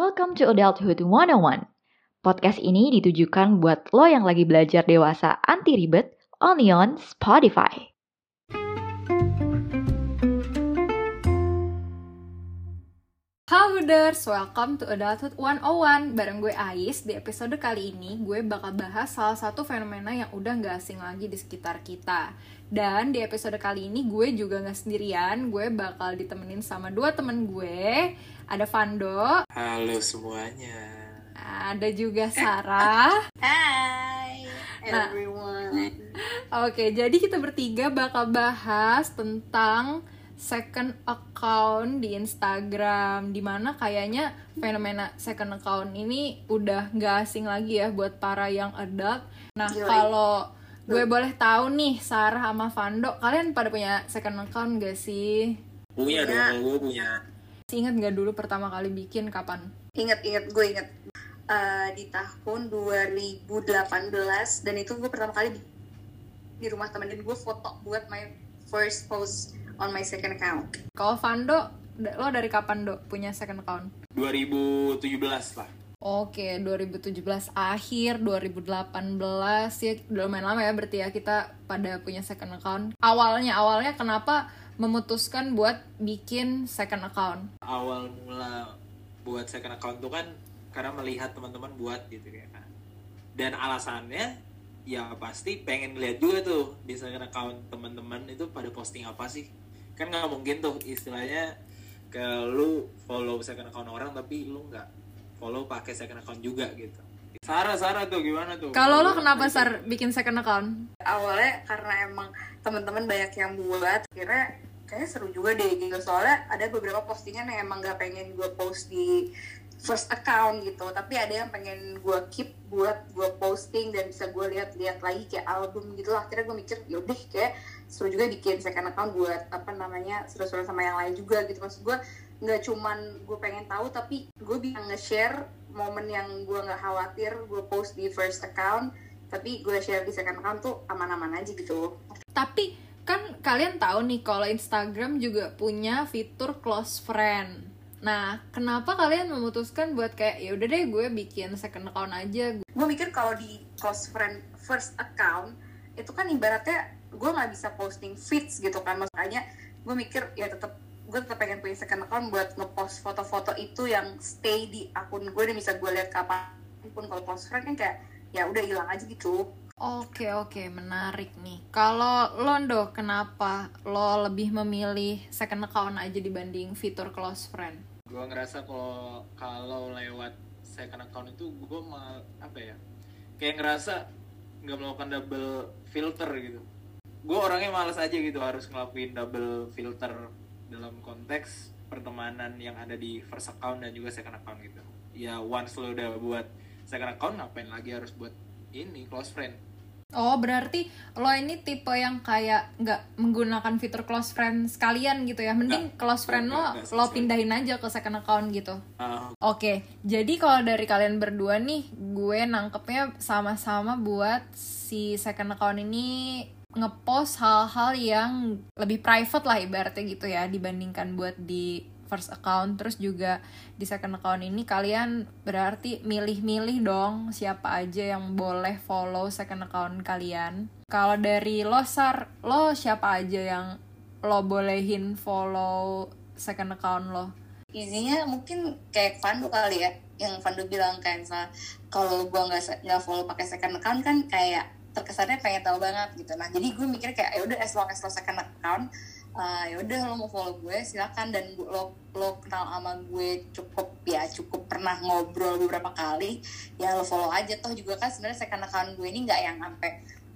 Welcome to Adulthood 101. Podcast ini ditujukan buat lo yang lagi belajar dewasa anti ribet only on Spotify. Buders, welcome to Adulthood 101 Bareng gue Ais, di episode kali ini gue bakal bahas salah satu fenomena yang udah gak asing lagi di sekitar kita Dan di episode kali ini gue juga gak sendirian Gue bakal ditemenin sama dua temen gue Ada Vando Halo semuanya. Ada juga Sarah Hi Nah. everyone. Oke, jadi kita bertiga bakal bahas tentang second account di Instagram Di mana kayaknya fenomena second account ini udah gak asing lagi ya buat para yang adult Nah, kalau gue boleh tahu nih Sarah sama Vando Kalian pada punya second account gak sih? Punya dong, gue punya. Masih Ingat gak dulu pertama kali bikin kapan? Ingat ingat gue ingat Eh, di tahun 2018 dan itu gue pertama kali di, di rumah temen dan gue foto buat my first post on my second account. Kalau Vando, lo dari kapan do punya second account? 2017 lah. Oke, 2017 akhir, 2018 ya udah lumayan lama ya berarti ya kita pada punya second account. Awalnya, awalnya kenapa memutuskan buat bikin second account? Awal mula buat second account tuh kan karena melihat teman-teman buat gitu ya kan. Dan alasannya ya pasti pengen lihat juga tuh di second account teman-teman itu pada posting apa sih. Kan nggak mungkin tuh istilahnya ke lu follow second account orang tapi lu nggak follow pakai second account juga gitu. Sarah, Sarah tuh gimana tuh? Kalau lo kenapa Sar bikin second account? Awalnya karena emang teman-teman banyak yang buat, kira kayaknya seru juga deh gitu soalnya ada beberapa postingan yang emang gak pengen gue post di first account gitu tapi ada yang pengen gue keep buat gue posting dan bisa gue lihat-lihat lagi kayak album gitu lah akhirnya gue mikir yaudah kayak seru juga bikin second account buat apa namanya seru-seru sama yang lain juga gitu. Maksud gue nggak cuman gue pengen tahu tapi gue bisa nge-share momen yang gue nggak khawatir gue post di first account tapi gue share di second account tuh aman-aman aja gitu. Tapi kan kalian tahu nih kalau Instagram juga punya fitur close friend. Nah, kenapa kalian memutuskan buat kayak ya udah deh gue bikin second account aja. Gue mikir kalau di close friend first account itu kan ibaratnya gue nggak bisa posting feeds gitu kan makanya gue mikir ya tetap gue tetap pengen punya second account buat ngepost foto-foto itu yang stay di akun gue dan bisa gue lihat kapan pun kalau close friend kan kayak ya udah hilang aja gitu Oke oke menarik nih. Kalau Londo kenapa lo lebih memilih second account aja dibanding fitur close friend? gue ngerasa kalau kalau lewat second account itu gue mal apa ya kayak ngerasa nggak melakukan double filter gitu gue orangnya males aja gitu harus ngelakuin double filter dalam konteks pertemanan yang ada di first account dan juga second account gitu ya once lo udah buat second account ngapain lagi harus buat ini close friend Oh berarti lo ini tipe yang kayak nggak menggunakan fitur close friend sekalian gitu ya? Mending Nggak. close friend lo Nggak, nggak, lo pindahin aja ke second account gitu. Ah, Oke, jadi kalau dari kalian berdua nih, gue nangkepnya sama-sama buat si second account ini ngepost hal-hal yang lebih private lah ibaratnya gitu ya dibandingkan buat di first account. Terus juga di second account ini kalian berarti milih-milih dong siapa aja yang boleh follow second account kalian. Kalau dari lo Sar lo siapa aja yang lo bolehin follow second account lo? Intinya mungkin kayak Fandu kali ya yang Fandu bilang kayak kalau gue nggak nggak follow pakai second account kan kayak terkesannya pengen tahu banget gitu. Nah jadi gue mikir kayak ya udah as long as lo second account uh, ya udah lo mau follow gue silakan. Dan lo lo kenal sama gue cukup ya cukup pernah ngobrol beberapa kali ya lo follow aja. Toh juga kan sebenarnya second account gue ini nggak yang sampai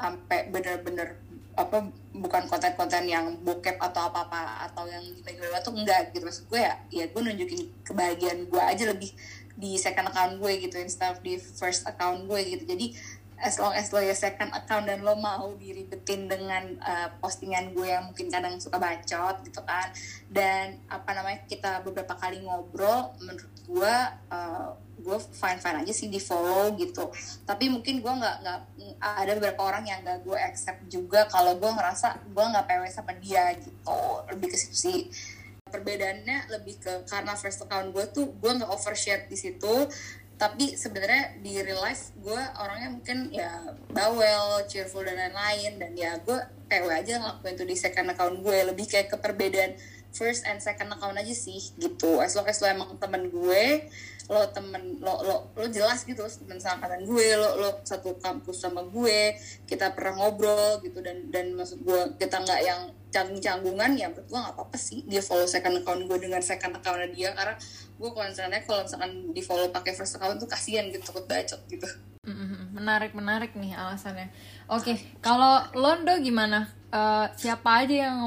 sampai bener-bener apa bukan konten-konten yang bokep atau apa-apa atau yang gimana tuh enggak gitu. Maksud gue ya ya gue nunjukin kebahagiaan gue aja lebih di second account gue gitu instead of di first account gue gitu. Jadi as long as lo ya second account dan lo mau diribetin dengan uh, postingan gue yang mungkin kadang suka bacot gitu kan. Dan apa namanya kita beberapa kali ngobrol menurut gue uh, gue fine fine aja sih di follow gitu. Tapi mungkin gue nggak nggak ada beberapa orang yang nggak gue accept juga kalau gue ngerasa gue nggak PW sama dia gitu. Lebih ke situ sih. Perbedaannya lebih ke karena first account gue tuh gue nggak overshare di situ tapi sebenarnya di real life gue orangnya mungkin ya bawel, cheerful dan lain-lain. Dan ya gue PW aja ngelakuin itu di second account gue. Lebih kayak ke perbedaan first and second account aja sih gitu. As long as lo emang temen gue lo temen lo lo lo jelas gitu lo temen seangkatan gue lo lo satu kampus sama gue kita pernah ngobrol gitu dan dan maksud gue kita nggak yang canggung canggungan ya menurut nggak apa apa sih dia follow second account gue dengan second accountnya dia karena gue concernnya kalau misalkan di follow pakai first account tuh kasihan gitu takut bacot gitu. Menarik menarik nih alasannya. Oke kalau Londo gimana? Eh, siapa aja yang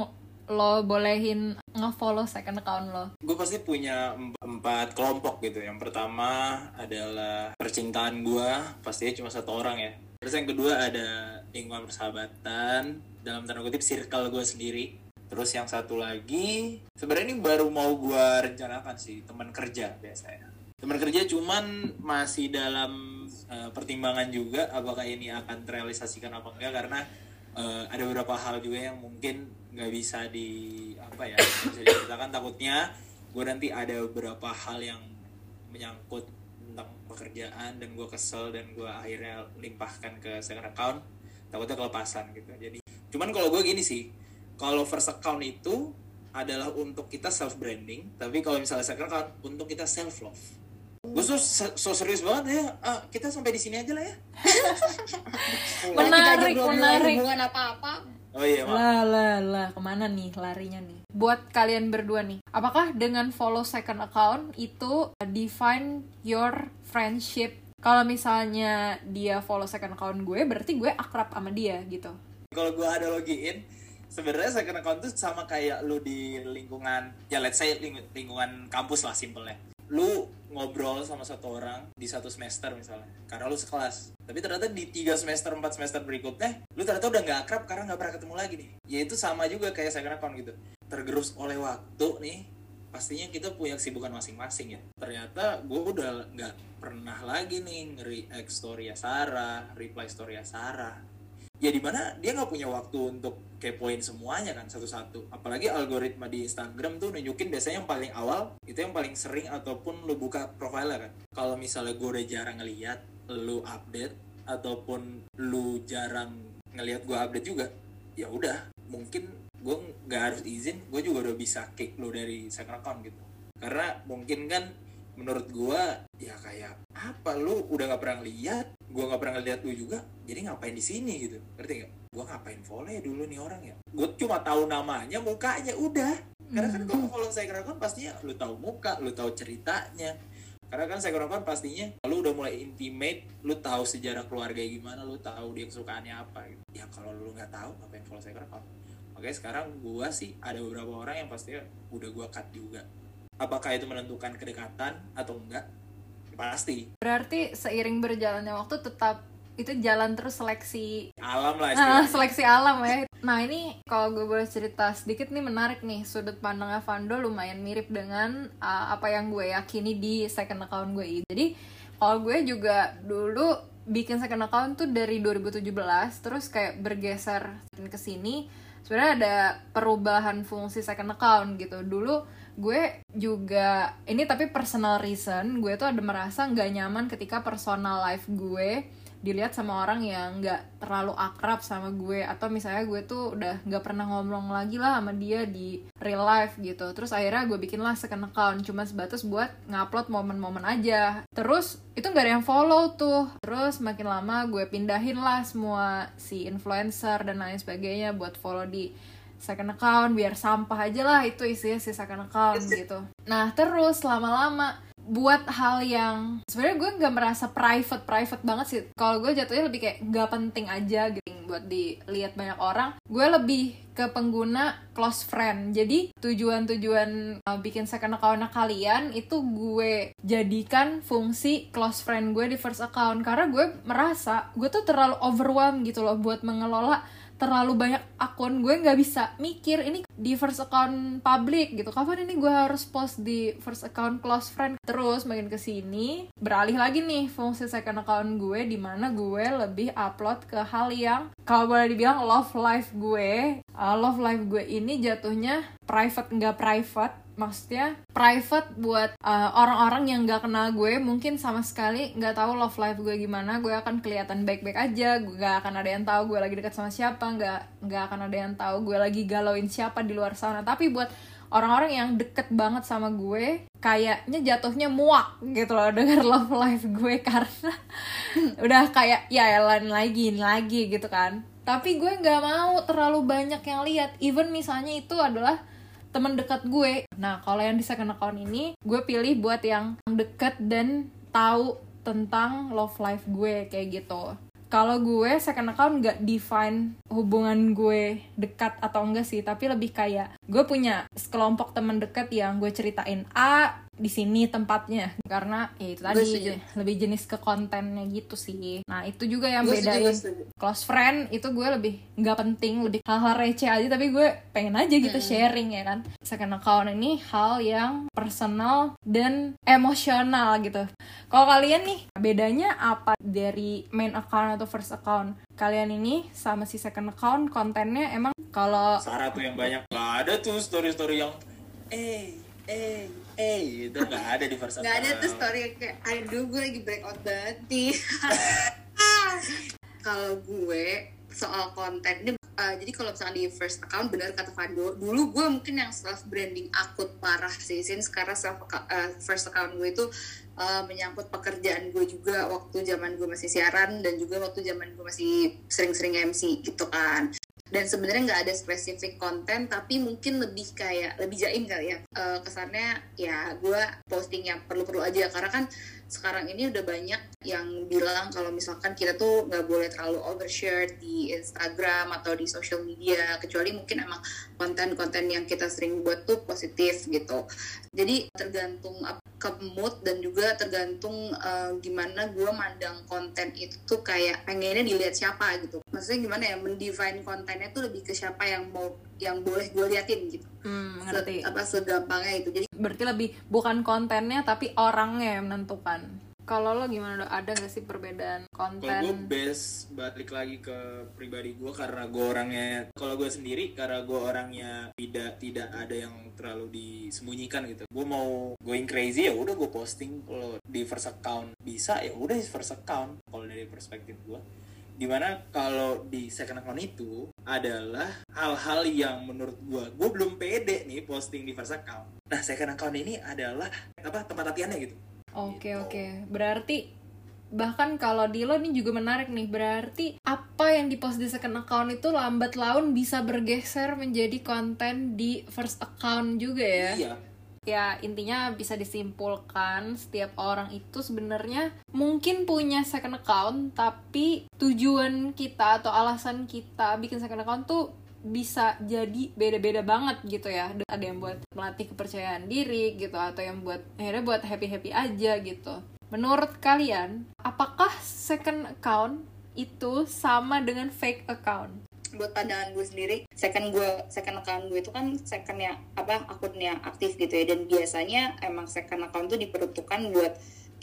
lo bolehin nge-follow second account lo? Gue pasti punya emp- empat kelompok gitu. Yang pertama adalah percintaan gue pastinya cuma satu orang ya. Terus yang kedua ada lingkungan persahabatan dalam tanda kutip circle gue sendiri. Terus yang satu lagi sebenarnya ini baru mau gue rencanakan sih teman kerja biasanya. Teman kerja cuman masih dalam eh, pertimbangan juga apakah ini akan terrealisasikan apa enggak karena eh, ada beberapa hal juga yang mungkin nggak bisa di apa ya bisa diceritakan. Takutnya gue nanti ada beberapa hal yang menyangkut tentang pekerjaan dan gue kesel dan gue akhirnya limpahkan ke second account. Takutnya kelepasan gitu. Jadi cuman kalau gue gini sih kalau first account itu adalah untuk kita self branding tapi kalau misalnya second account untuk kita self love gue so, so serius banget ya. Ah, kita sampai di sini aja lah ya. Aja Menarik, belum mulai menarik. Oh iya lah lah lah. Ke mana nih larinya nih? Buat kalian berdua nih apakah dengan follow second account itu define your friendship? Kalau misalnya dia follow second account gue berarti gue akrab sama dia gitu. Kalau gue ada login sebenarnya second account tuh sama kayak lu di lingkungan ya let's say ling- lingkungan kampus lah simpelnya lu ngobrol sama satu orang di satu semester misalnya karena lu sekelas. Tapi ternyata di tiga semester empat semester berikutnya lu ternyata udah nggak akrab karena nggak pernah ketemu lagi nih. Ya itu sama juga kayak second account gitu. Tergerus oleh waktu nih pastinya kita punya kesibukan masing-masing ya. Ternyata gue udah nggak pernah lagi nih nge-react story Sarah reply story Sarah ya di mana dia nggak punya waktu untuk kepoin semuanya kan satu-satu. Apalagi algoritma di Instagram tuh nunjukin biasanya yang paling awal itu yang paling sering ataupun lu buka profilnya kan. Kalau misalnya gue udah jarang ngeliat lu update ataupun lu jarang ngeliat gue update juga ya udah mungkin gue nggak harus izin gue juga udah bisa kick lu dari second account gitu. Karena mungkin kan menurut gua ya kayak apa? Lu udah nggak pernah lihat gua nggak pernah lihat lu juga? Jadi ngapain di sini? Gitu. Ngerti nggak? Gua ngapain follow ya dulu nih orang ya? Gua cuma tahu namanya mukanya udah. Karena kan kalau follow second account pastinya lu tahu muka lu tahu ceritanya. Karena kan second account pastinya lu udah mulai intimate lu tahu sejarah keluarga gimana lu tahu dia kesukaannya apa gitu. Ya kalau lu nggak tahu ngapain follow second account makanya sekarang gua sih ada beberapa orang yang pastinya udah gua cut juga apakah itu menentukan kedekatan atau enggak pasti berarti seiring berjalannya waktu tetap itu jalan terus seleksi alam lah istilahnya. seleksi alam ya. Nah ini kalau gue boleh cerita sedikit nih menarik nih sudut pandangnya Vando lumayan mirip dengan uh, apa yang gue yakini di second account gue ini. Jadi kalau gue juga dulu bikin second account tuh dari 2017 terus kayak bergeser ke sini sebenarnya ada perubahan fungsi second account gitu dulu gue juga ini tapi personal reason gue tuh ada merasa nggak nyaman ketika personal life gue dilihat sama orang yang nggak terlalu akrab sama gue. Atau misalnya gue tuh udah nggak pernah ngomong lagi lah sama dia di real life gitu. Terus akhirnya gue bikin lah second account cuma sebatas buat ngupload momen-momen aja. Terus itu nggak ada yang follow tuh. Terus makin lama gue pindahin lah semua si influencer dan lain sebagainya buat follow di second account biar sampah aja lah itu isinya si second account gitu. Nah terus lama-lama buat hal yang sebenarnya gue nggak merasa private private banget sih. Kalau gue jatuhnya lebih kayak nggak penting aja gitu buat dilihat banyak orang. Gue lebih ke pengguna close friend. Jadi tujuan-tujuan uh, bikin second account kalian itu gue jadikan fungsi close friend gue di first account. Karena gue merasa gue tuh terlalu overwhelmed gitu loh buat mengelola terlalu banyak akun gue nggak bisa mikir ini di first account public gitu. Kapan ini gue harus post di first account close friend? Terus makin ke sini beralih lagi nih fungsi second account gue di mana gue lebih upload ke hal yang kalau boleh dibilang love life gue uh, love life gue ini jatuhnya private nggak private. Maksudnya private buat uh, orang-orang yang nggak kenal gue. Mungkin sama sekali nggak tahu love life gue gimana. Gue akan kelihatan baik-baik aja. Gue nggak akan ada yang tahu gue lagi dekat sama siapa. Nggak nggak akan ada yang tahu gue lagi galauin siapa di luar sana. Tapi buat orang-orang yang deket banget sama gue kayaknya jatuhnya muak gitu loh denger love life gue. Karena udah kayak ya lain lagi lagi gitu kan tapi gue nggak mau terlalu banyak yang lihat even misalnya itu adalah teman dekat gue. Nah, kalau yang di second account ini, gue pilih buat yang deket dan tahu tentang love life gue kayak gitu. Kalau gue second account nggak define hubungan gue dekat atau enggak sih, tapi lebih kayak gue punya sekelompok teman dekat yang gue ceritain A, di sini tempatnya. Karena ya itu tadi lebih jenis ke kontennya gitu sih. Nah itu juga yang gue bedain setuju, close friend itu gue lebih nggak penting lebih hal-hal receh aja tapi gue pengen aja gitu hmm. sharing ya kan? Second account ini hal yang personal dan emosional gitu. Kalau kalian nih bedanya apa dari main account atau first account? Kalian ini sama si second account kontennya emang kalau Sarah tuh yang banyak. Gak ada tuh story-story yang eh eh eh itu nggak ada di first nggak ada tuh story kayak aduh gue lagi breakout banget nih. Kalau gue soal konten ini uh, jadi kalau misalnya di first account benar kata Fando dulu gue mungkin yang self branding akut parah sih since sekarang self uh, first account gue itu uh, menyangkut pekerjaan gue juga waktu zaman gue masih siaran dan juga waktu zaman gue masih sering-sering MC gitu kan dan sebenarnya nggak ada spesifik konten tapi mungkin lebih kayak lebih jaim kali ya. Uh, kesannya ya gue posting yang perlu-perlu aja. Karena kan sekarang ini udah banyak yang bilang kalau misalkan kita tuh nggak boleh terlalu overshare di Instagram atau di social media kecuali mungkin emang konten-konten yang kita sering buat tuh positif gitu. Jadi tergantung ke mood dan juga tergantung uh, gimana gue mandang konten itu tuh kayak pengennya dilihat siapa gitu. Maksudnya gimana ya mendefine kontennya tuh lebih ke siapa yang mau yang boleh gue liatin gitu. Hmm, ngerti. Se, apa segampangnya itu. Jadi berarti lebih bukan kontennya tapi orangnya yang menentukan. Kalau lo gimana ada gak sih perbedaan konten? Kalau gue best balik lagi ke pribadi gue karena gue orangnya kalau gue sendiri karena gue orangnya tidak tidak ada yang terlalu disembunyikan gitu. Gue mau going crazy ya udah gue posting. Kalau di first account bisa ya udah di first account. Kalau dari perspektif gue di mana kalau di second account itu adalah hal-hal yang menurut gue gue belum pede nih posting di first account nah second account ini adalah apa tempat latihannya gitu oke okay, gitu. oke okay. berarti bahkan kalau di lo ini juga menarik nih berarti apa yang dipost di second account itu lambat laun bisa bergeser menjadi konten di first account juga ya iya ya intinya bisa disimpulkan setiap orang itu sebenarnya mungkin punya second account tapi tujuan kita atau alasan kita bikin second account tuh bisa jadi beda-beda banget gitu ya. Ada yang buat melatih kepercayaan diri gitu atau yang buat akhirnya buat happy happy aja gitu. Menurut kalian apakah second account itu sama dengan fake account buat pandangan gue sendiri second gue second account gue itu kan second yang apa akun yang aktif gitu ya. Dan biasanya emang second account itu diperuntukkan buat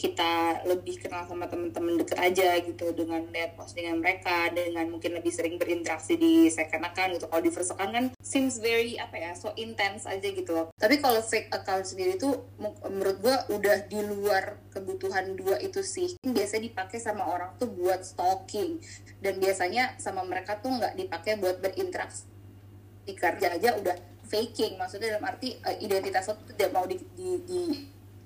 kita lebih kenal sama teman-teman deket aja gitu dengan lihat postingan mereka dengan mungkin lebih sering berinteraksi di second account gitu. Kalau di first account kan seems very apa ya so intense aja gitu loh. Tapi kalau fake account sendiri tuh menurut gua udah di luar kebutuhan dua itu sih. Biasanya dipakai sama orang tuh buat stalking. Dan biasanya sama mereka tuh nggak dipakai buat berinteraksi. Di kerja aja udah faking. Maksudnya dalam arti uh, identitas lo tidak mau di, di, di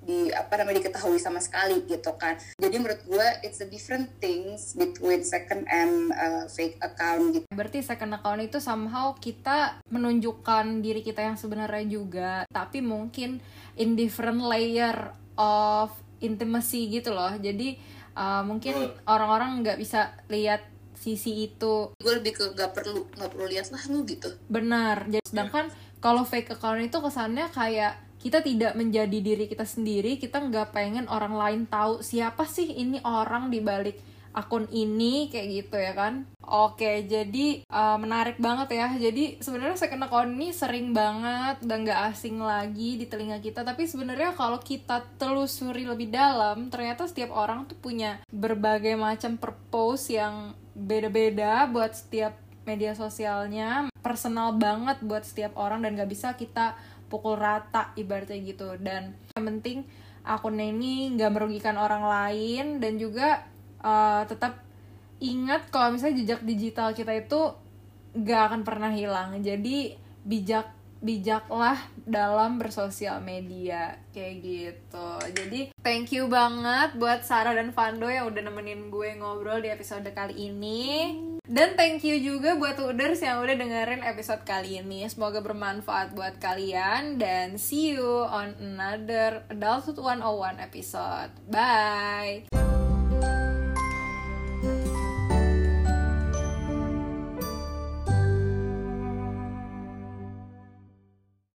di apa namanya diketahui sama sekali gitu kan. Jadi menurut gue it's a different things between second and uh, fake account gitu. Berarti second account itu somehow kita menunjukkan diri kita yang sebenarnya juga tapi mungkin in different layer of intimacy gitu loh. Jadi uh, mungkin orang-orang nggak bisa lihat sisi itu. Gue lebih ke nggak perlu nggak perlu lihat lah lu gitu. Benar. Jadi sedangkan kalau fake account itu kesannya kayak kita tidak menjadi diri kita sendiri kita nggak pengen orang lain tahu siapa sih ini orang di balik akun ini? Kayak gitu ya kan. Oke jadi uh, menarik banget ya. Jadi sebenarnya second account ini sering banget dan nggak asing lagi di telinga kita. Tapi sebenarnya kalau kita telusuri lebih dalam ternyata setiap orang tuh punya berbagai macam purpose yang beda-beda buat setiap media sosialnya. Personal banget buat setiap orang dan gak bisa kita pukul rata ibaratnya gitu. Dan yang penting akunnya ini nggak merugikan orang lain dan juga uh, tetap ingat kalau misalnya jejak digital kita itu gak akan pernah hilang. Jadi bijak bijaklah dalam bersosial media. Kayak gitu. Jadi thank you banget buat Sarah dan Fando yang udah nemenin gue ngobrol di episode kali ini dan thank you juga buat Uders yang udah dengerin episode kali ini. Semoga bermanfaat buat kalian. Dan see you on another Adulthood 101 episode. Bye